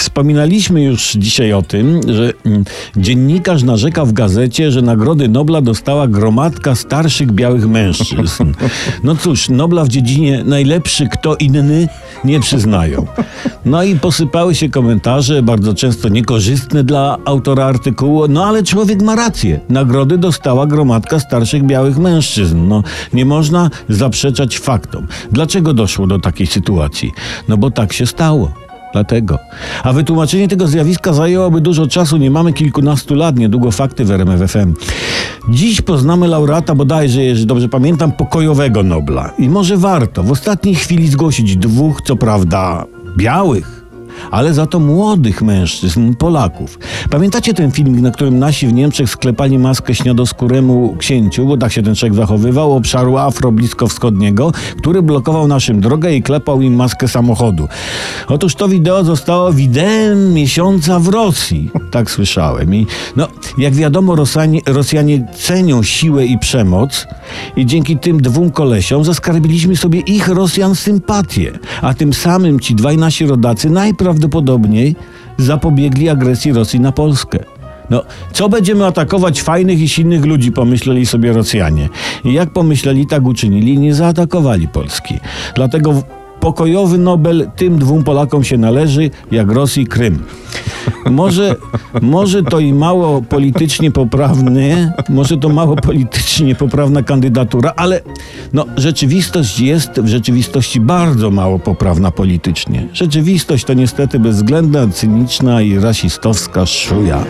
Wspominaliśmy już dzisiaj o tym, że mm, dziennikarz narzekał w gazecie, że nagrody Nobla dostała gromadka starszych białych mężczyzn. No cóż, Nobla w dziedzinie najlepszy kto inny nie przyznają. No i posypały się komentarze, bardzo często niekorzystne dla autora artykułu, no ale człowiek ma rację. Nagrody dostała gromadka starszych białych mężczyzn. No nie można zaprzeczać faktom. Dlaczego doszło do takiej sytuacji? No bo tak się stało. Dlatego. A wytłumaczenie tego zjawiska zajęłoby dużo czasu. Nie mamy kilkunastu lat, niedługo fakty w RMFFM. Dziś poznamy laureata bodajże, jeżeli dobrze pamiętam, pokojowego Nobla. I może warto w ostatniej chwili zgłosić dwóch, co prawda, białych, ale za to młodych mężczyzn, Polaków. Pamiętacie ten filmik, na którym nasi w Niemczech sklepali maskę śniadoskóremu księciu, bo tak się ten człowiek zachowywał, obszaru afro-bliskowschodniego, który blokował naszym drogę i klepał im maskę samochodu. Otóż to wideo zostało wideem miesiąca w Rosji, tak słyszałem. I no, jak wiadomo, Rosjanie, Rosjanie cenią siłę i przemoc i dzięki tym dwóm kolesiom zaskarbiliśmy sobie ich Rosjan sympatię, a tym samym ci dwaj nasi rodacy najprawdopodobniej zapobiegli agresji Rosji na Polskę. No, co będziemy atakować fajnych i silnych ludzi, pomyśleli sobie Rosjanie. I jak pomyśleli, tak uczynili nie zaatakowali Polski. Dlatego pokojowy Nobel tym dwóm Polakom się należy, jak Rosji Krym. Może, może to i mało politycznie poprawne, może to mało politycznie poprawna kandydatura, ale no, rzeczywistość jest w rzeczywistości bardzo mało poprawna politycznie. Rzeczywistość to niestety bezwzględna, cyniczna i rasistowska szuja.